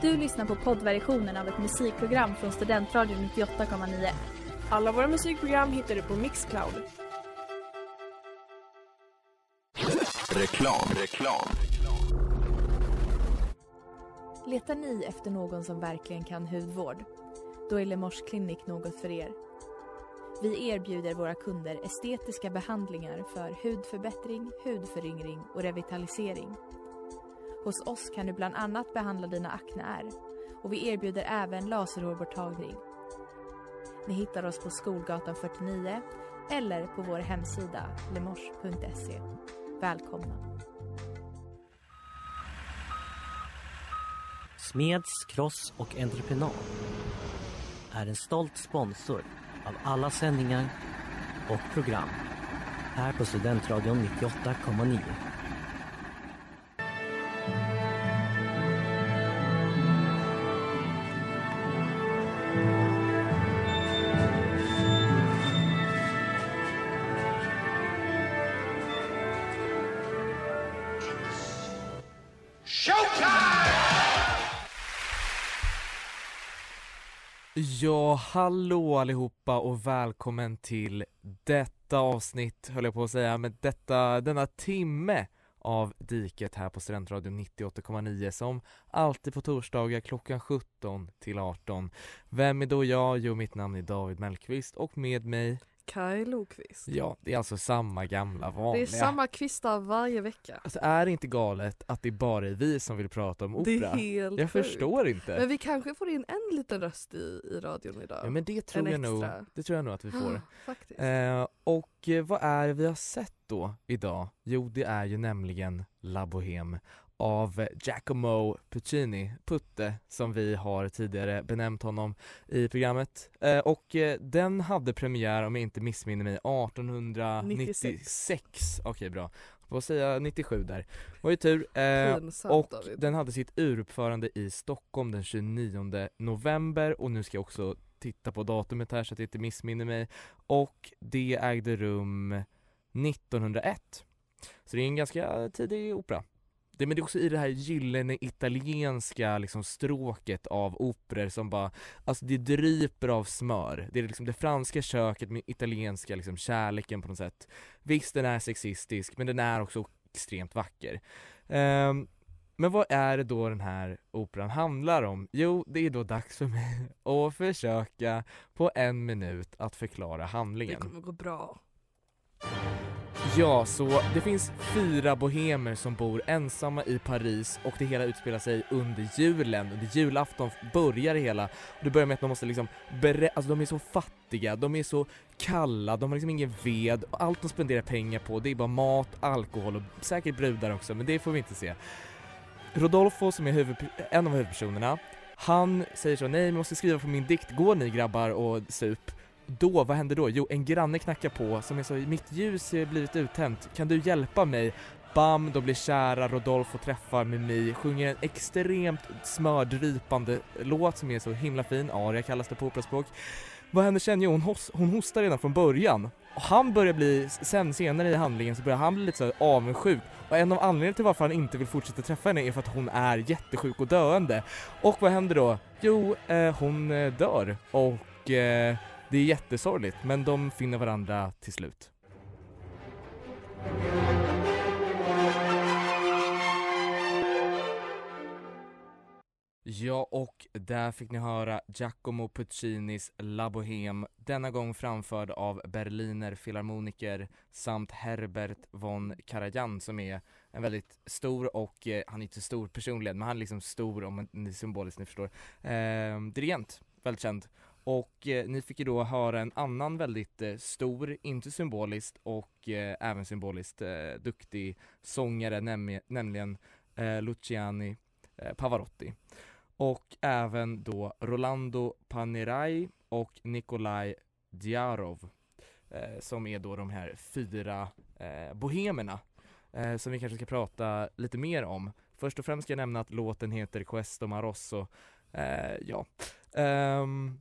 Du lyssnar på poddversionen av ett musikprogram från Studentradion 98,9. Alla våra musikprogram hittar du på Mixcloud. Reklam, reklam. Letar ni efter någon som verkligen kan hudvård? Då är Lemors klinik något för er. Vi erbjuder våra kunder estetiska behandlingar för hudförbättring, hudföryngring och revitalisering. Hos oss kan du bland annat behandla dina akneär och vi erbjuder även laserhårborttagning. Ni hittar oss på Skolgatan 49 eller på vår hemsida lemors.se. Välkomna! Smeds, Cross och Entreprenad är en stolt sponsor av alla sändningar och program här på Studentradion 98,9. Hallå allihopa och välkommen till detta avsnitt, höll jag på att säga, men detta, denna timme av Diket här på Studentradion 98,9 som alltid på torsdagar klockan 17 till 18. Vem är då jag? Jo, mitt namn är David Mellqvist och med mig Kaj Lokvist. Ja, det är alltså samma gamla vanliga. Det är samma kvistar varje vecka. Alltså är det inte galet att det bara är vi som vill prata om opera? Det är helt Jag sjukt. förstår inte. Men vi kanske får in en liten röst i, i radion idag. Ja men det tror En jag nog, det tror jag nog att vi får. Faktiskt. Eh, och eh, vad är det vi har sett då idag? Jo, det är ju nämligen La Bohème av Giacomo Puccini, Putte, som vi har tidigare benämnt honom i programmet. Eh, och eh, den hade premiär, om jag inte missminner mig, 1896. Okej, bra. Får säga 97 där. Var ju tur. Eh, Pinsamt och David. den hade sitt uruppförande i Stockholm den 29 november och nu ska jag också titta på datumet här så att jag inte missminner mig. Och det ägde rum 1901. Så det är en ganska tidig opera. Det, men det är också i det här gyllene italienska liksom stråket av operor som bara, alltså det dryper av smör. Det är liksom det franska köket med italienska liksom kärleken på något sätt. Visst den är sexistisk men den är också extremt vacker. Ehm, men vad är det då den här operan handlar om? Jo, det är då dags för mig att försöka på en minut att förklara Det handlingen. kommer gå bra. Ja, så det finns fyra bohemer som bor ensamma i Paris och det hela utspelar sig under julen. Under julafton börjar det hela. Och det börjar med att de måste liksom alltså de är så fattiga, de är så kalla, de har liksom ingen ved och allt de spenderar pengar på det är bara mat, alkohol och säkert brudar också, men det får vi inte se. Rodolfo som är huvud- en av huvudpersonerna, han säger så nej, vi måste skriva på min dikt, gå ni grabbar och sup? Då, vad händer då? Jo, en granne knackar på som är så, mitt ljus har blivit uttänt, kan du hjälpa mig? Bam, de blir kära, Rodolfo träffar Mimi, sjunger en extremt smördrypande låt som är så himla fin, aria kallas det på operaspråk. Vad händer sen? Jo, hon, hon hostar redan från början. Och han börjar bli, sen senare i handlingen så börjar han bli lite så avundsjuk. Och en av anledningarna till varför han inte vill fortsätta träffa henne är för att hon är jättesjuk och döende. Och vad händer då? Jo, eh, hon eh, dör. Och eh, det är jättesorgligt, men de finner varandra till slut. Ja, och där fick ni höra Giacomo Puccinis La Bohème, denna gång framförd av Berliner Philharmoniker samt Herbert von Karajan som är en väldigt stor och, eh, han är inte så stor personligen, men han är liksom stor om man- ni symboliskt ni förstår, eh, dirigent, väldigt känd. Och eh, ni fick ju då höra en annan väldigt eh, stor, inte symboliskt och eh, även symboliskt eh, duktig sångare, näm nämligen eh, Luciani eh, Pavarotti. Och även då Rolando Panerai och Nikolaj Djarov eh, som är då de här fyra eh, bohemerna eh, som vi kanske ska prata lite mer om. Först och främst ska jag nämna att låten heter Questo Marosso. Eh, ja. Ehm,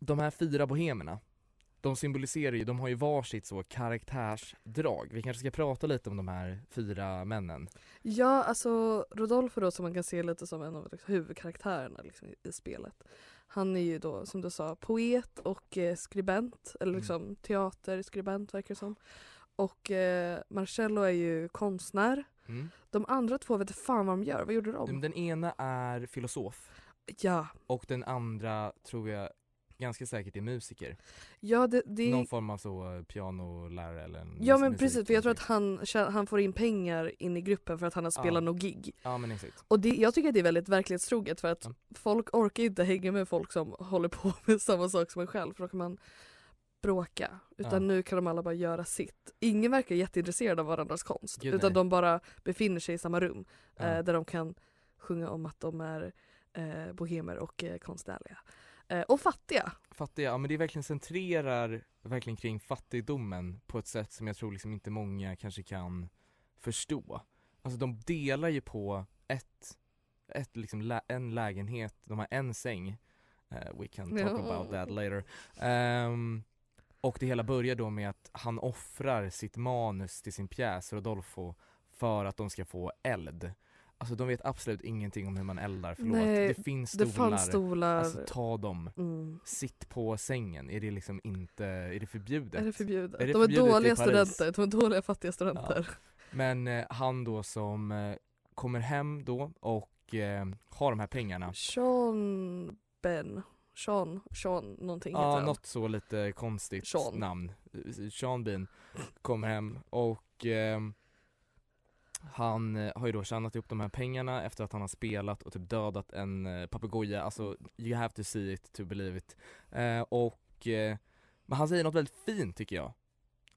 de här fyra bohemerna de symboliserar ju, de har ju varsitt så karaktärsdrag. Vi kanske ska prata lite om de här fyra männen. Ja, alltså Rodolfo då som man kan se lite som en av liksom, huvudkaraktärerna liksom, i, i spelet. Han är ju då som du sa poet och eh, skribent, eller Mm. liksom teaterskribent verkar det som. Och eh, Marcello är ju konstnär. Mm. De andra två vet fan vad de gör, vad gjorde de? Den ena är filosof Ja, och den andra tror jag ganska säkert är musiker. ja det, det Någon form av så pianolärare eller en Ja men precis, för jag tror att han, tjä- han får in pengar in i gruppen för att han har Ja. spelat något gig. Ja men exakt. Och det, jag tycker att det är väldigt verklighetstroget för att Ja. folk orkar inte hänga med folk som håller på med samma sak som en själv för då kan man bråka. Utan Ja. nu kan de alla bara göra sitt. Ingen verkar jätteintresserad av varandras konst Gud, utan nej. de bara befinner sig i samma rum Ja. eh, där de kan sjunga om att de är eh, bohemer och eh, konstnärliga. Eh, och fattiga. Fattiga, ja men det verkligen centrerar verkligen kring fattigdomen på ett sätt som jag tror liksom inte många kanske kan förstå. Alltså de delar ju på ett, ett liksom lä- en lägenhet, de har en säng. Eh, we can talk Ja. about that later. Ehm, och det hela börjar då med att han offrar sitt manus till sin pjäs Rodolfo för att de ska få eld. Alltså de vet absolut ingenting om hur man eldar, förlåt. Nej, det finns Det stolar, fanns stolar. alltså ta dem. mm. Sitt på sängen, är det liksom inte, är det förbjudet? Är det förbjudet? Är det de är förbjudet i dåliga studenter, de är dåliga fattiga studenter. Men eh, han då som eh, kommer hem då och eh, har de här pengarna Sean Ben. Sean, Sean någonting heter Ja, han. något så lite konstigt Sean. namn. Sean Bean kommer hem och ehm, han eh, har ju då tjänat ihop de här pengarna efter att han har spelat och typ dödat en eh, papegoja, alltså you have to see it to believe it. Eh, och, eh, men han säger något väldigt fint tycker jag.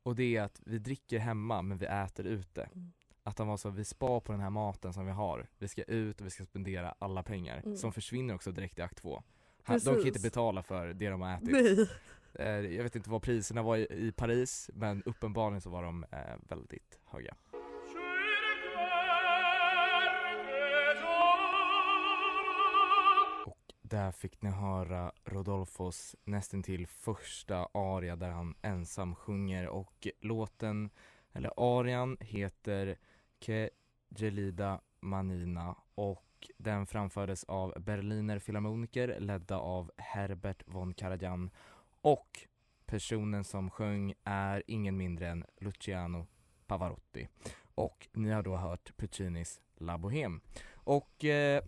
Och det är att vi dricker hemma men vi äter ute. Mm. Att han var så, vi spar på den här maten som vi har. Vi ska ut och vi ska spendera alla pengar. Mm. Som försvinner också direkt i akt två. Han, de kan inte betala för det de har ätit. Nej. Eh, jag vet inte vad priserna var i, i Paris men uppenbarligen så var de eh, väldigt höga. Där fick ni höra Rodolfos nästintill första aria där han ensam sjunger och låten, eller arian heter Ke Gelida Manina och den framfördes av Berliner Philharmoniker ledda av Herbert von Karajan och personen som sjöng är ingen mindre än Luciano Pavarotti och ni har då hört Puccinis La Bohème. Och eh,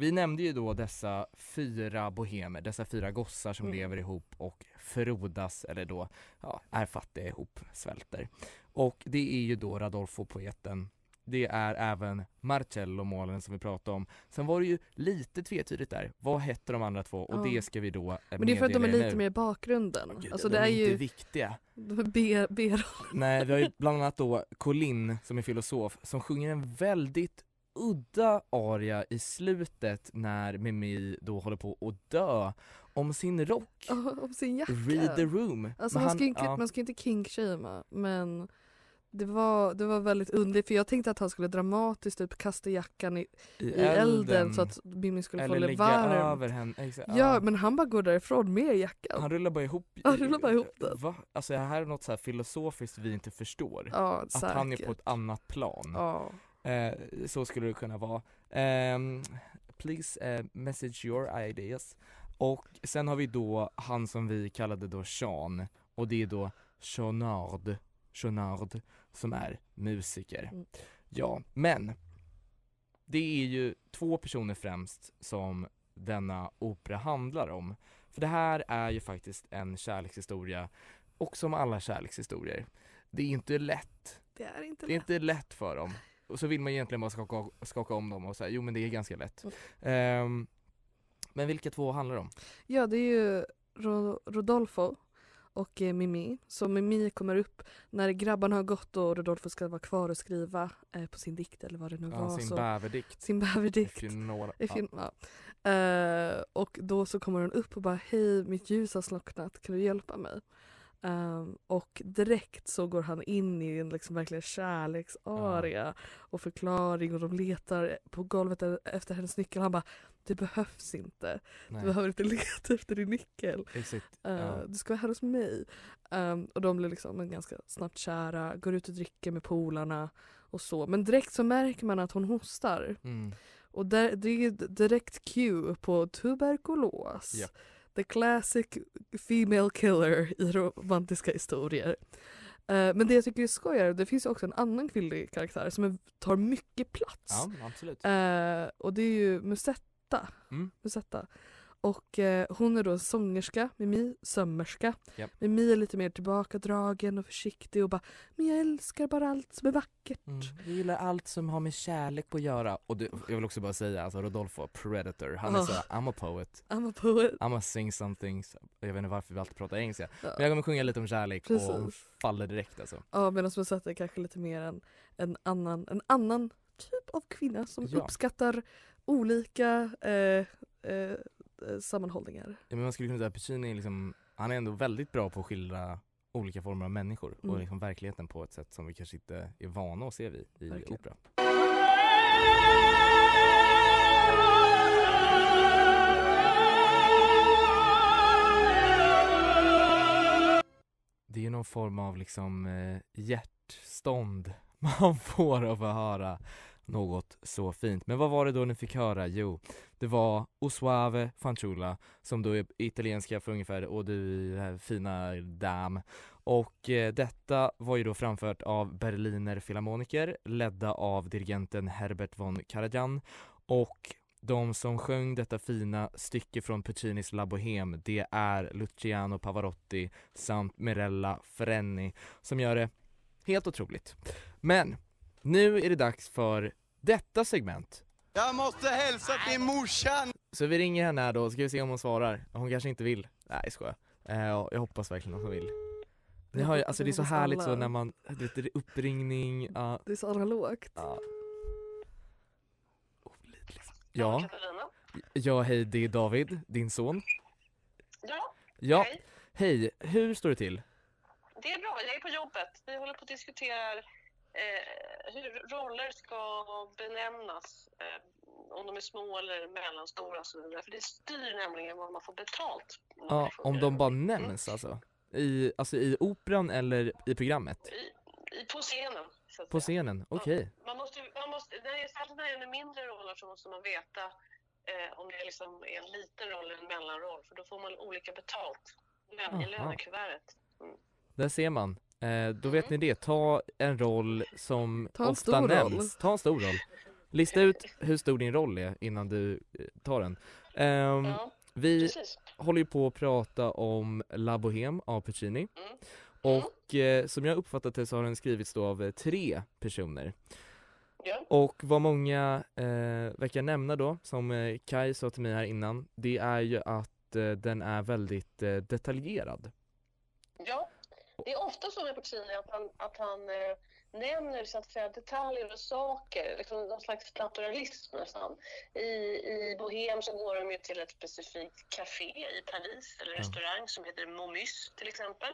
vi nämnde ju då dessa fyra bohemer, dessa fyra gossar som Mm. lever ihop och frodas, eller då, ja, är fattiga ihop, svälter. Och det är ju då Radolfo poeten det är även Marcello målen som vi pratade om. Sen var det ju lite tvetydigt där, vad hette de andra två? Och Ja. det ska vi då eh, Men det är för att de är lite nu. mer i bakgrunden. Gud, alltså de det är inte ju viktiga. de är B, B Nej, vi har ju bland annat då Colin som är filosof som sjunger en väldigt udda aria i slutet när Mimi då håller på att dö om sin rock. om sin jacka. Read the room. Alltså man han- ska, inte, ja. man ska inte kinkshamea men det var, det var väldigt underligt för jag tänkte att han skulle dramatiskt typ kasta jackan i, i elden, så att Mimmi skulle få eller det lägga varmt. över henne. Exakt, Ja men han bara går därifrån med jackan. Han rullar bara ihop Han rullar bara ihop den. Va? Alltså det här är något så filosofiskt vi inte förstår. Ja att han är på ett annat plan. Ja. Eh, så skulle det kunna vara. Ehm, please eh, message your ideas. Och sen har vi då han som vi kallade då Sean och det är då Jeanard, Jeanard som är musiker. Mm. Ja, men det är ju två personer främst som denna opera handlar om. För det här är ju faktiskt en kärlekshistoria och som alla kärlekshistorier. Det är inte lätt Det är inte det är lätt. inte lätt för dem. Och så vill man egentligen bara skaka, skaka om dem och säga jo men det är ganska lätt. Mm. Ehm, men vilka två handlar det om? Ja det är ju Ro- Rodolfo och eh, Mimi. Så Mimi kommer upp när grabbarna har gått och Rodolfo ska vara kvar och skriva eh, på sin dikt eller vad det nu Ja, var. sin så, bäverdikt. sin bäverdikt. You ja. ja. Eh, och då så kommer hon upp och bara hej mitt ljus har slocknat, kan du hjälpa mig? Ehm, och direkt så går han in i en liksom verkligen kärleksaria och förklaring och de letar på golvet e- efter hennes nyckel. Han bara det behövs inte. Nej. Du behöver inte leta efter din nyckel. Eh, Ja. Du ska vara här hos mig. Ehm, och de blir liksom ganska snabbt kära, går ut och dricker med polarna och så. Men direkt så märker man att hon hostar. Mm. Och där, det är ju direkt cue på tuberkulos. Japp. The classic female killer i romantiska historier. Eh, men det jag tycker är skoj är det finns ju också en annan kvinnlig karaktär som är, tar mycket plats. Ja, absolut. Eh, och det är ju Musetta. Mm. Musetta. Och eh, hon är då sångerska, Mimi sömmerska. Japp. Mimi är lite mer tillbakadragen och försiktig och bara Men jag älskar bara allt som är vackert. Mm. Jag gillar allt som har med kärlek att göra. Och du, jag vill också bara säga, alltså Rodolfo, Predator, han är Oh. så I'm a poet, I'm a poet. I'm a sing something, jag vet inte varför vi alltid pratar engelska. Ja. Men jag kommer sjunga lite om kärlek och Precis. faller direkt alltså. Ja medan Musetta är kanske lite mer en, en, annan, en annan typ av kvinna som Ja. uppskattar olika eh, eh, sammanhållningar. Ja, men man skulle kunna säga att Puccini är liksom, han är ändå väldigt bra på att skildra olika former av människor och Mm. liksom verkligheten på ett sätt som vi kanske inte är vana att se vid i Verkligen. opera. Det är ju någon form av liksom eh, hjärtstånd man får av att höra något så fint. Men vad var det då ni fick höra? Jo, det var 'Osuave Fanciulla som då är italienska för ungefär Och du fina dam. Och eh, detta var ju då framfört av Berliner Philharmoniker ledda av dirigenten Herbert von Karajan och de som sjöng detta fina stycke från Puccinis La Bohème det är Luciano Pavarotti samt Mirella Frenni som gör det helt otroligt. Men nu är det dags för detta segment. Jag måste hälsa till morsan! Så vi ringer henne här då, ska vi se om hon svarar. Hon kanske inte vill. Nej jag skojar. Eh, jag hoppas verkligen att hon vill. Ni har ju, alltså det är så hoppas härligt så när man, du vet, det är uppringning, ja. Det är så analogt. ja. Ja, ja hej det är David, din son. Ja, Ja, hej. hej, hur står det till? Det är bra. Jag är på jobbet. Vi håller på att diskutera eh, hur roller ska benämnas. Eh, om de är små eller mellanstora och så vidare. För det styr nämligen vad man får betalt. Ja, om de bara nämns alltså? I, alltså i operan eller i programmet? I, i, på scenen. På scenen, okej. Man måste, ju- man måste, när det är, mindre roller så måste man veta eh, om det liksom är en liten roll eller en mellanroll. För då får man olika betalt lön, i lönekuvertet. Där ser man. Eh, då vet ni det, ta en roll som Ta en ofta stor roll. nämns. Ta en stor roll. Lista ut hur stor din roll är innan du eh, tar den. Ehm, Ja, vi precis. håller ju på att prata om La Bohème av Puccini. Mm. Och eh, som jag uppfattat det så har den skrivits då av eh, tre personer. Ja. Och vad många eh, verkar nämna då, som eh, Kai sa till mig här innan, det är ju att eh, den är väldigt eh, detaljerad. Ja, det är ofta så med Puccini att han, att han eh, nämner så att säga, detaljer och saker, liksom någon slags naturalism nästan. I, I Bohem så går de ju till ett specifikt café i Paris, eller restaurang som heter Momus till exempel.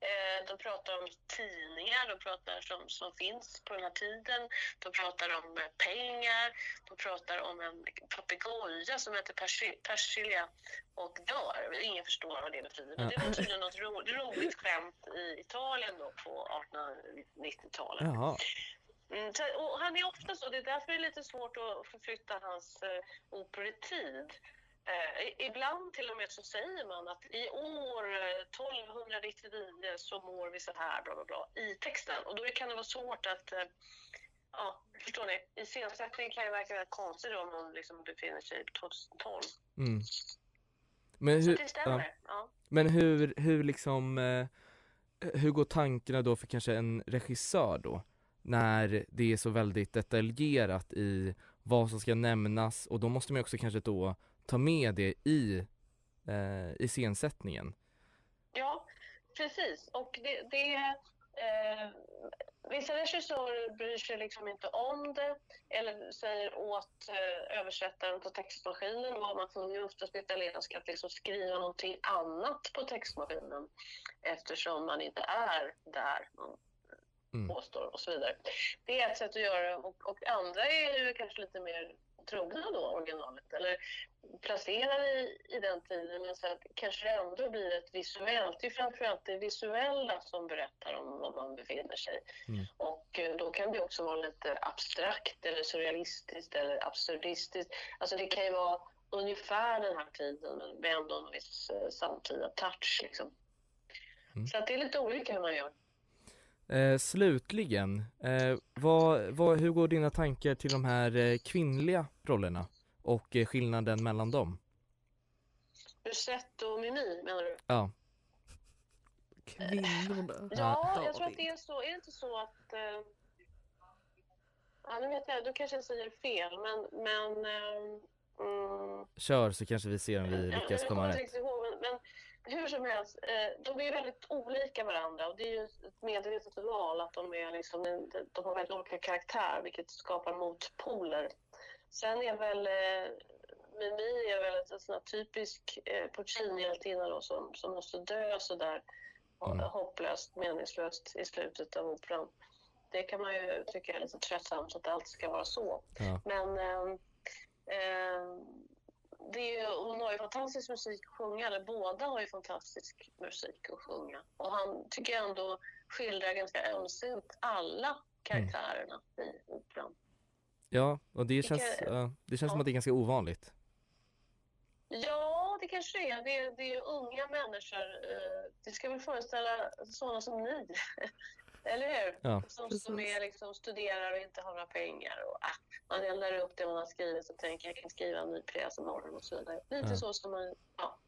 Eh, de pratar om tidningar, de pratar som, som finns på den här tiden. De pratar om eh, pengar, de pratar om en papegoja som heter Persi- Persilia och dör. Ingen förstår vad det betyder. Men det var tydligen något ro, roligt skämt i Italien då på 1890-talet. Jaha. Mm, och han är ofta så, det är därför det är lite svårt att förflytta hans eh, operor i tid. Eh, ibland till och med så säger man att i år eh, 1299 så mår vi så här, bla bla bla, i texten. Och då kan det vara svårt att, eh, ja, förstår ni, iscensättningen kan ju verka väldigt konstig då om någon liksom befinner sig 2012. Mm. Men hur, det stämmer. ja. Ja. Men hur, hur liksom, eh, hur går tankarna då för kanske en regissör då? När det är så väldigt detaljerat i vad som ska nämnas och då måste man också kanske då ta med det i, eh, i scensättningen. Ja, precis. Och det, det, eh, vissa regissörer bryr sig liksom inte om det eller säger åt eh, översättaren på textmaskinen vad man får just på italienska att liksom skriva någonting annat på textmaskinen eftersom man inte är där man Mm. påstår och så vidare. Det är ett sätt att göra det och, och andra är ju kanske lite mer trogna då originalet eller placerade i, i den tiden men så att kanske det ändå blir ett visuellt, det är framförallt det visuella som berättar om var man befinner sig. Mm. Och eh, då kan det också vara lite abstrakt eller surrealistiskt eller absurdistiskt. Alltså det kan ju vara ungefär den här tiden men med ändå en viss eh, samtida touch liksom. Mm. Så att det är lite olika hur man gör. Eh, slutligen, eh, vad, vad, hur går dina tankar till de här eh, kvinnliga rollerna och eh, skillnaden mellan dem? Rosett och Mimi menar du? Ja, Kvinnorna. Ja, jag tror att det är så. Är det inte så att... Eh... Ja, nu vet jag, då kanske jag säger fel, men... men eh, mm, kör så kanske vi ser om vi jag- lyckas jag komma kommer inte rätt. riktigt ihåg, men, men hur som helst, eh, de är väldigt olika varandra och det är ju ett medvetet val att de, är liksom, de har väldigt olika karaktär, vilket skapar motpoler. Sen är väl eh, Mimi är väl en sån här typisk eh, Puccini-hjältinna då, som, som måste dö sådär Mm. hopplöst, meningslöst i slutet av operan. Det kan man ju tycka är lite tröttsamt att allt ska vara så. Ja. Men ehm, ehm, det är hon har ju fantastisk musik att sjunga, eller båda har ju fantastisk musik att sjunga. Och han tycker jag ändå skildrar ganska ömsint alla karaktärerna i operan. Ja, och det känns, ja, det känns som ja. att det är ganska ovanligt. Ja, det kanske är. Det är, det är unga människor. eh, Det ska väl föreställa sådana som ni. Eller hur? Ja. Som, som är liksom, studerar och inte har några pengar. Och, ah, man eldar upp det man har skrivit och tänker jag kan skriva en ny pjäs imorgon och så vidare. Lite Ja. så som man... Ja.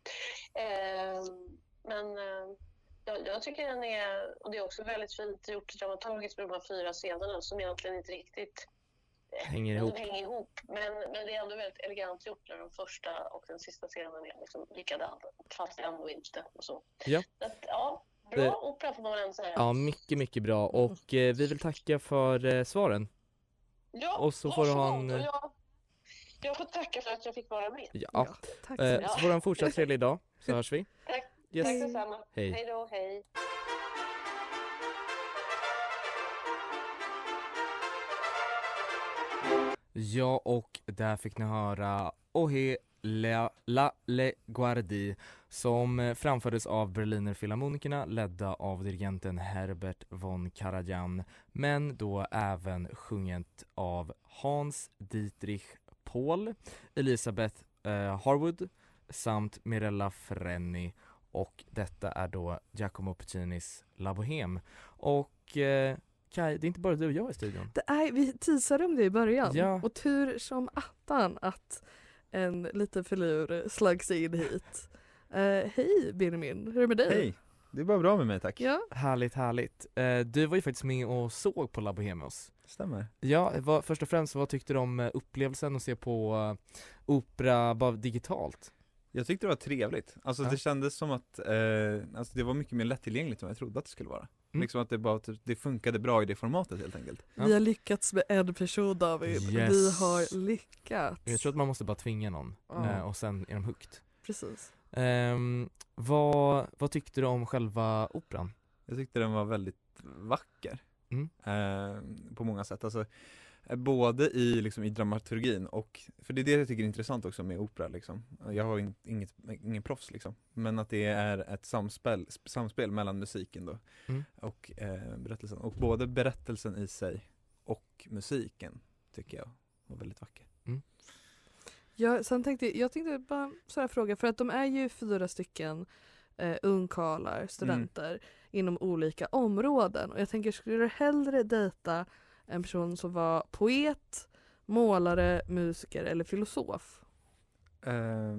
Ehm, men eh, jag, jag tycker den är... Och det är också väldigt fint gjort dramaturgiskt med de här fyra scenerna som egentligen inte riktigt eh, Hänger de ihop. hänger ihop. Men, men det är ändå väldigt elegant gjort när den första och den sista scenen är liksom likadana, fast ändå inte. Och så. Ja. Så att, ja, bra Det- opera får man väl ändå säga. Ja, mycket, mycket bra och eh, vi vill tacka för eh, svaren. Ja, och så får du ha en- Jag, jag får tacka för att jag fick vara med. Ja, Ja, tack så eh, mycket. så får du ha en fortsatt trevlig dag, så hörs vi. Tack. Yes. Tack detsamma. Hej. Hej då, hej. Ja, och där fick ni höra Ohe la, la le guardi som eh, framfördes av Berliner Philharmonikerna ledda av dirigenten Herbert von Karajan men då även sjunget av Hans Dietrich Paul, Elisabeth eh, Harwood samt Mirella Freni och detta är då Giacomo Puccinis La Bohème och eh, Kai, det är inte bara du och jag i studion. Det är, vi teasade om det i början Ja. och tur som attan att en liten filur slank sig in hit. Eh, hej Benjamin, hur är det med dig? Hej! Det är bara bra med mig tack. Ja, Härligt, härligt. Eh, du var ju faktiskt med och såg på La oss. Stämmer. Ja, vad, först och främst, vad tyckte du om eh, upplevelsen att se på eh, opera bara digitalt? Jag tyckte det var trevligt. Alltså Ja. det kändes som att, alltså det var mycket mer lättillgängligt än vad jag trodde att det skulle vara. Mm. Liksom att det bara, det funkade bra i det formatet helt enkelt. Ja. vi har lyckats med en person David. Yes. Vi har lyckats. Jag tror att man måste bara tvinga någon eh, och sen är de hooked. Precis. Ehm, vad, vad tyckte du om själva operan? Jag tyckte den var väldigt vacker. Mm. Eh, på många sätt. Alltså, både i, liksom, i dramaturgin och, för det är det jag tycker är intressant också med opera liksom. Jag har in, inget, ingen proffs liksom. Men att det är ett samspel, samspel mellan musiken då Mm. och eh, berättelsen. Och både berättelsen i sig och musiken tycker jag var väldigt vacker. Jag, sen tänkte, jag tänkte bara så här fråga, för att de är ju fyra stycken eh, ungkarlar, studenter inom olika områden. Och jag tänker, skulle du hellre dejta en person som var poet, målare, musiker eller filosof? Eh,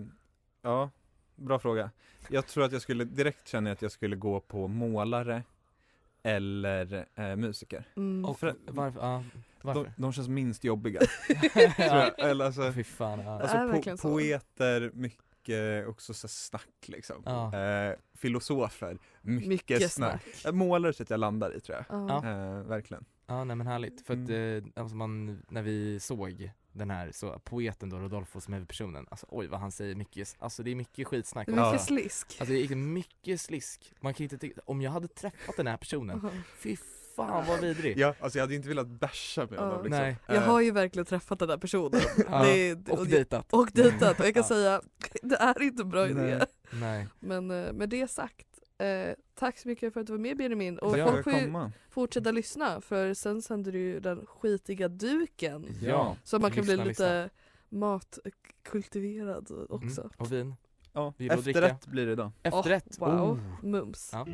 ja, bra fråga. Jag tror att jag skulle, direkt känner jag att jag skulle gå på målare eller eh, musiker. Mm. Och för- varför? Ja, varför? De, de känns minst jobbiga. tror ja. jag. Eller alltså, Fy fan, ja. Alltså po- poeter, mycket också så snack liksom. Ja. Eh, filosofer, mycket, Mycket snack. snack. Eh, Målare så att jag landar i tror jag. Ja. Eh, verkligen. Ja nej men härligt, för att Mm. eh, alltså man, när vi såg den här så poeten då, Rodolfo som huvudpersonen, alltså oj vad han säger mycket, alltså det är mycket skitsnack mycket Ja. slisk. Alltså det är mycket slisk, man kan inte tycka, om jag hade träffat den här personen, Ja. fy fan vad vidrig Ja, alltså jag hade inte velat bärsa med honom liksom. Nej. Jag Eh, har ju verkligen träffat den där personen. Ja. Det, Och dejtat och dejtat och jag kan Ja. säga det är inte en bra idé. Nej. Nej, Men eh, med det sagt, eh, tack så mycket för att du var med Benjamin. Och Ja. folk får ju komma. fortsätta lyssna för sen sänder du ju den skitiga duken. ja, Så man kan Lyssna, bli lyssna. lite matkultiverad också. mm. och vin, Ja, dricka? efterrätt blir det idag. efterrätt, wow. Oh. Mums. Ja.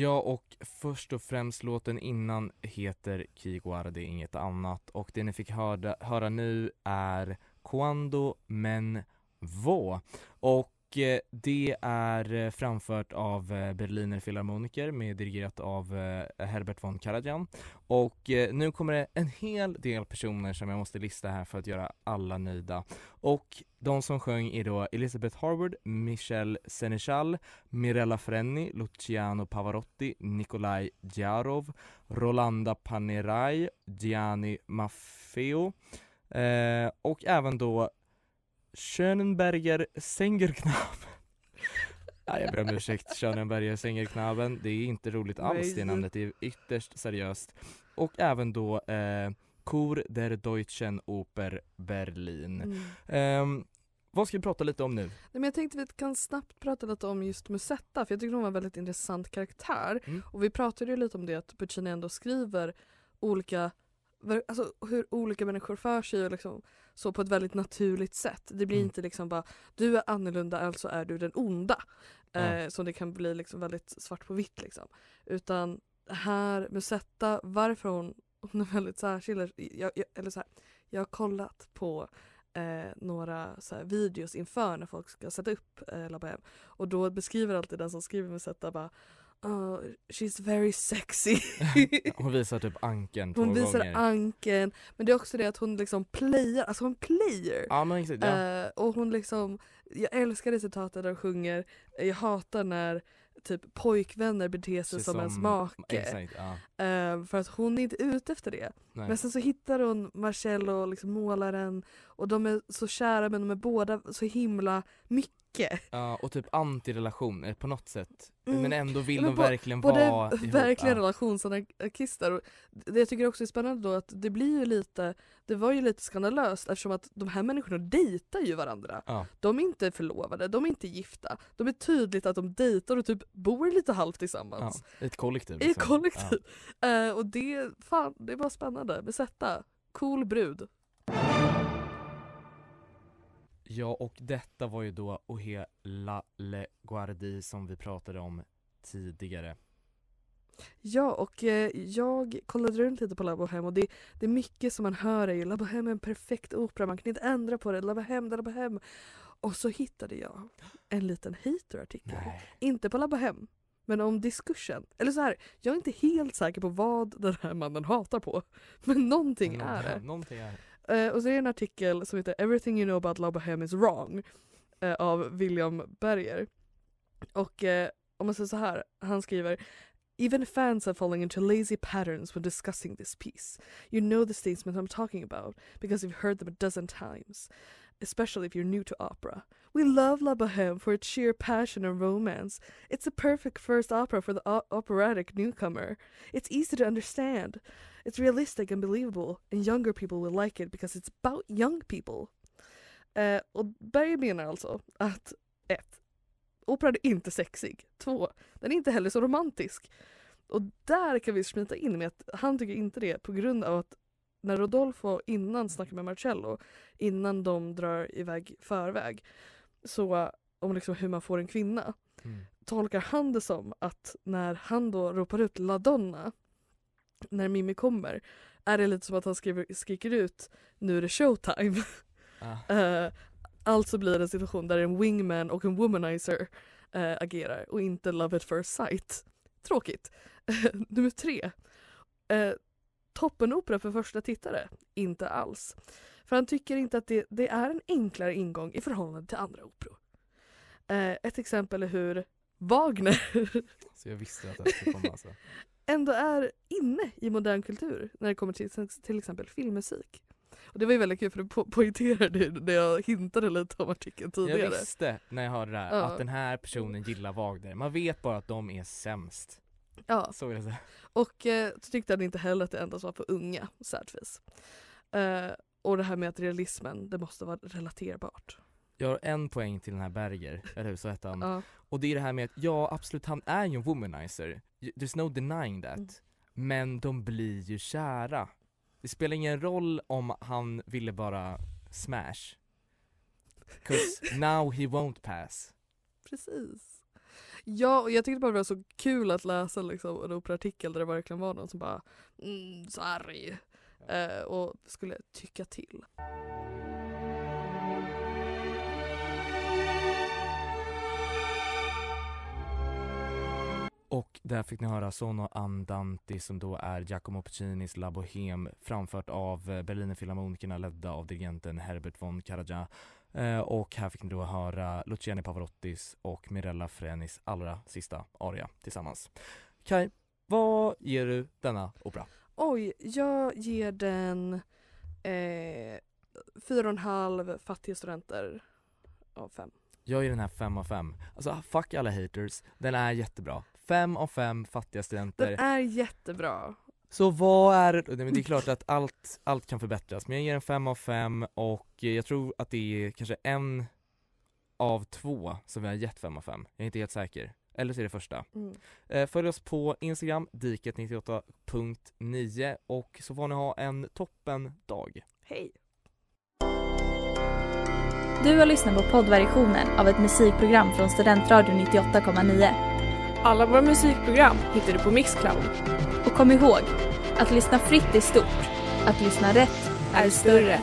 Ja och först och främst låten innan heter Kiguara, inget annat. Och det ni fick höra, höra nu är Quando men vo och Eh, det är eh, framfört av eh, Berliner Philharmoniker med dirigerat av Herbert von Karajan. Och nu kommer det en hel del personer som jag måste lista här för att göra alla nöjda. Och de som sjöng är då Elisabeth Harvard, Michel Senechal, Mirella Frenni, Luciano Pavarotti, Nikolaj Djarov, Rolanda Panerai, Gianni Maffeo eh, och även då Schönenberger Sängerknaben. Nej, jag ber om ursäkt, Schönenberger Sängerknaben. Det är inte roligt alls, det namnet är ytterst seriöst. Och även då eh, Chor der Deutschen Oper Berlin. Mm. Ehm, vad ska vi prata lite om nu? Nej, men jag tänkte vi kan snabbt prata lite om just Musetta för jag tycker hon var en väldigt intressant karaktär. Mm. Och vi pratade ju lite om det att Puccini ändå skriver olika Alltså hur olika människor för sig och liksom så på ett väldigt naturligt sätt. Det blir Mm. inte liksom bara du är annorlunda alltså är du den onda. Ja. Eh, som det kan bli liksom väldigt svart på vitt liksom. Utan här Musetta, varför hon, hon är väldigt särskild. Jag, jag, eller så här, jag har kollat på eh, några så här, videos inför när folk ska sätta upp eh, La Bohème. Och då beskriver alltid den som skriver Musetta bara oh, she's very sexy. Hon visar typ anken två hon visar gånger. anken men det är också det att hon liksom playar, alltså hon player. Ja men exakt, ja. Eh, och hon liksom, jag älskar det citatet där hon sjunger Jag hatar när typ pojkvänner beter sig som, ens make. Exakt, ja. Eh, för att hon är inte ute efter det. Nej. Men sen så hittar hon Marcello, liksom målaren och de är så kära men de är båda så himla mycket. Ja, och typ antirelationer på något sätt. Mm. Men ändå vill Ja, men de verkligen Både vara ihop. verkligen ja. relationsanarkister och det jag tycker också är spännande då att det blir ju lite, det var ju lite skandalöst eftersom att de här människorna dejtar ju varandra. Ja. De är inte förlovade, de är inte gifta. De är tydligt att de dejtar och typ bor lite halvt Ja, tillsammans. i ett kollektiv. Liksom. kollektiv. Eh, och det, fan, det var spännande. Besätta. Cool brud. Ja, och detta var ju då Ohe Le Guardi som vi pratade om tidigare. Ja, och eh, jag kollade runt lite på La Bohème och det, det är mycket som man hör är ju La Bohème är en perfekt opera, man kan inte ändra på det, La Bohème, La Bohème. Och så hittade jag en liten haterartikel. Inte på La Bohème, men om diskursen. Eller så här, jag är inte helt säker på vad den här mannen hatar på. Men någonting är det. Någonting är det. Eh, och så är det en artikel som heter Everything you know about La Bohème is wrong eh, av William Berger. Och eh, om man säger så här, han skriver Even fans are falling into lazy patterns when discussing this piece. You know the statements I'm talking about because you've heard them a dozen times, especially if you're new to opera. We love La Boheme for its sheer passion and romance. It's a perfect first opera for the o- operatic newcomer. It's easy to understand. It's realistic and believable, and younger people will like it because it's about young people. Eh, och Berger menar alltså att ett, Operan är inte sexig. Två, Den är inte heller så romantisk. Och där kan vi smita in med att han tycker inte det på grund av att när Rodolfo innan snackar med Marcello, innan de drar iväg förväg, så om liksom hur man får en kvinna, Mm. tolkar han det som att när han då ropar ut La Donna när Mimmi kommer är det lite som att han skriver, skriker ut nu är det showtime. Ah. Eh, alltså blir det en situation där en wingman och en womanizer eh, agerar och inte love at first sight. Tråkigt. Nummer tre. Eh, toppenopera för första tittare? Inte alls. För han tycker inte att det, det är en enklare ingång i förhållande till andra operor. Eh, ett exempel är hur Wagner Så jag visste att det skulle komma alltså. ändå är inne i modern kultur när det kommer till till exempel filmmusik. Och det var ju väldigt kul för du po- poängterade när jag hintade lite om artikeln tidigare. Jag visste när jag hörde det här Ja. att den här personen gillar Wagner. Man vet bara att de är sämst. Ja, Så vill jag säga. och eh, så tyckte han inte heller att det endast var för unga, sad face. Eh, och det här med att realismen, det måste vara relaterbart. Jag har en poäng till den här Berger, eller hur? Så hette han. Ja. Och det är det här med att, ja absolut han är ju en womanizer. There's no denying that. Mm. Men de blir ju kära. Det spelar ingen roll om han ville bara smash. 'Cause now he won't pass. Precis. Ja, och jag tyckte bara det var så kul att läsa liksom, en operaartikel där det verkligen var någon som bara mm, sorry. Eh, och skulle tycka till. Och där fick ni höra Sono Andanti som då är Giacomo Puccinis La Bohème framfört av eh, Berlinerfilharmonikerna ledda av dirigenten Herbert von Karajan. Eh, och här fick ni då höra Luciani Pavarottis och Mirella Frenis allra sista aria tillsammans. Kai, vad ger du denna opera? Oj, jag ger den eh, fyra och en halv fattiga studenter av fem. Jag ger den här 5 av 5. Alltså fuck alla haters, den är jättebra. 5 av 5 fattiga studenter. Den är jättebra. Så vad är det, Nej, men det är klart att allt, allt kan förbättras, men jag ger en 5 av 5 och eh, jag tror att det är kanske en av två som vi har gett 5 av 5. Jag är inte helt säker. Eller så är det första. Mm. Eh, Följ oss på Instagram, diket98.9 och så får ni ha en toppen dag. Hej! Du har lyssnat på poddversionen av ett musikprogram från Studentradion 98,9. Alla våra musikprogram hittar du på Mixcloud. Och kom ihåg, att lyssna fritt är stort. Att lyssna rätt är större.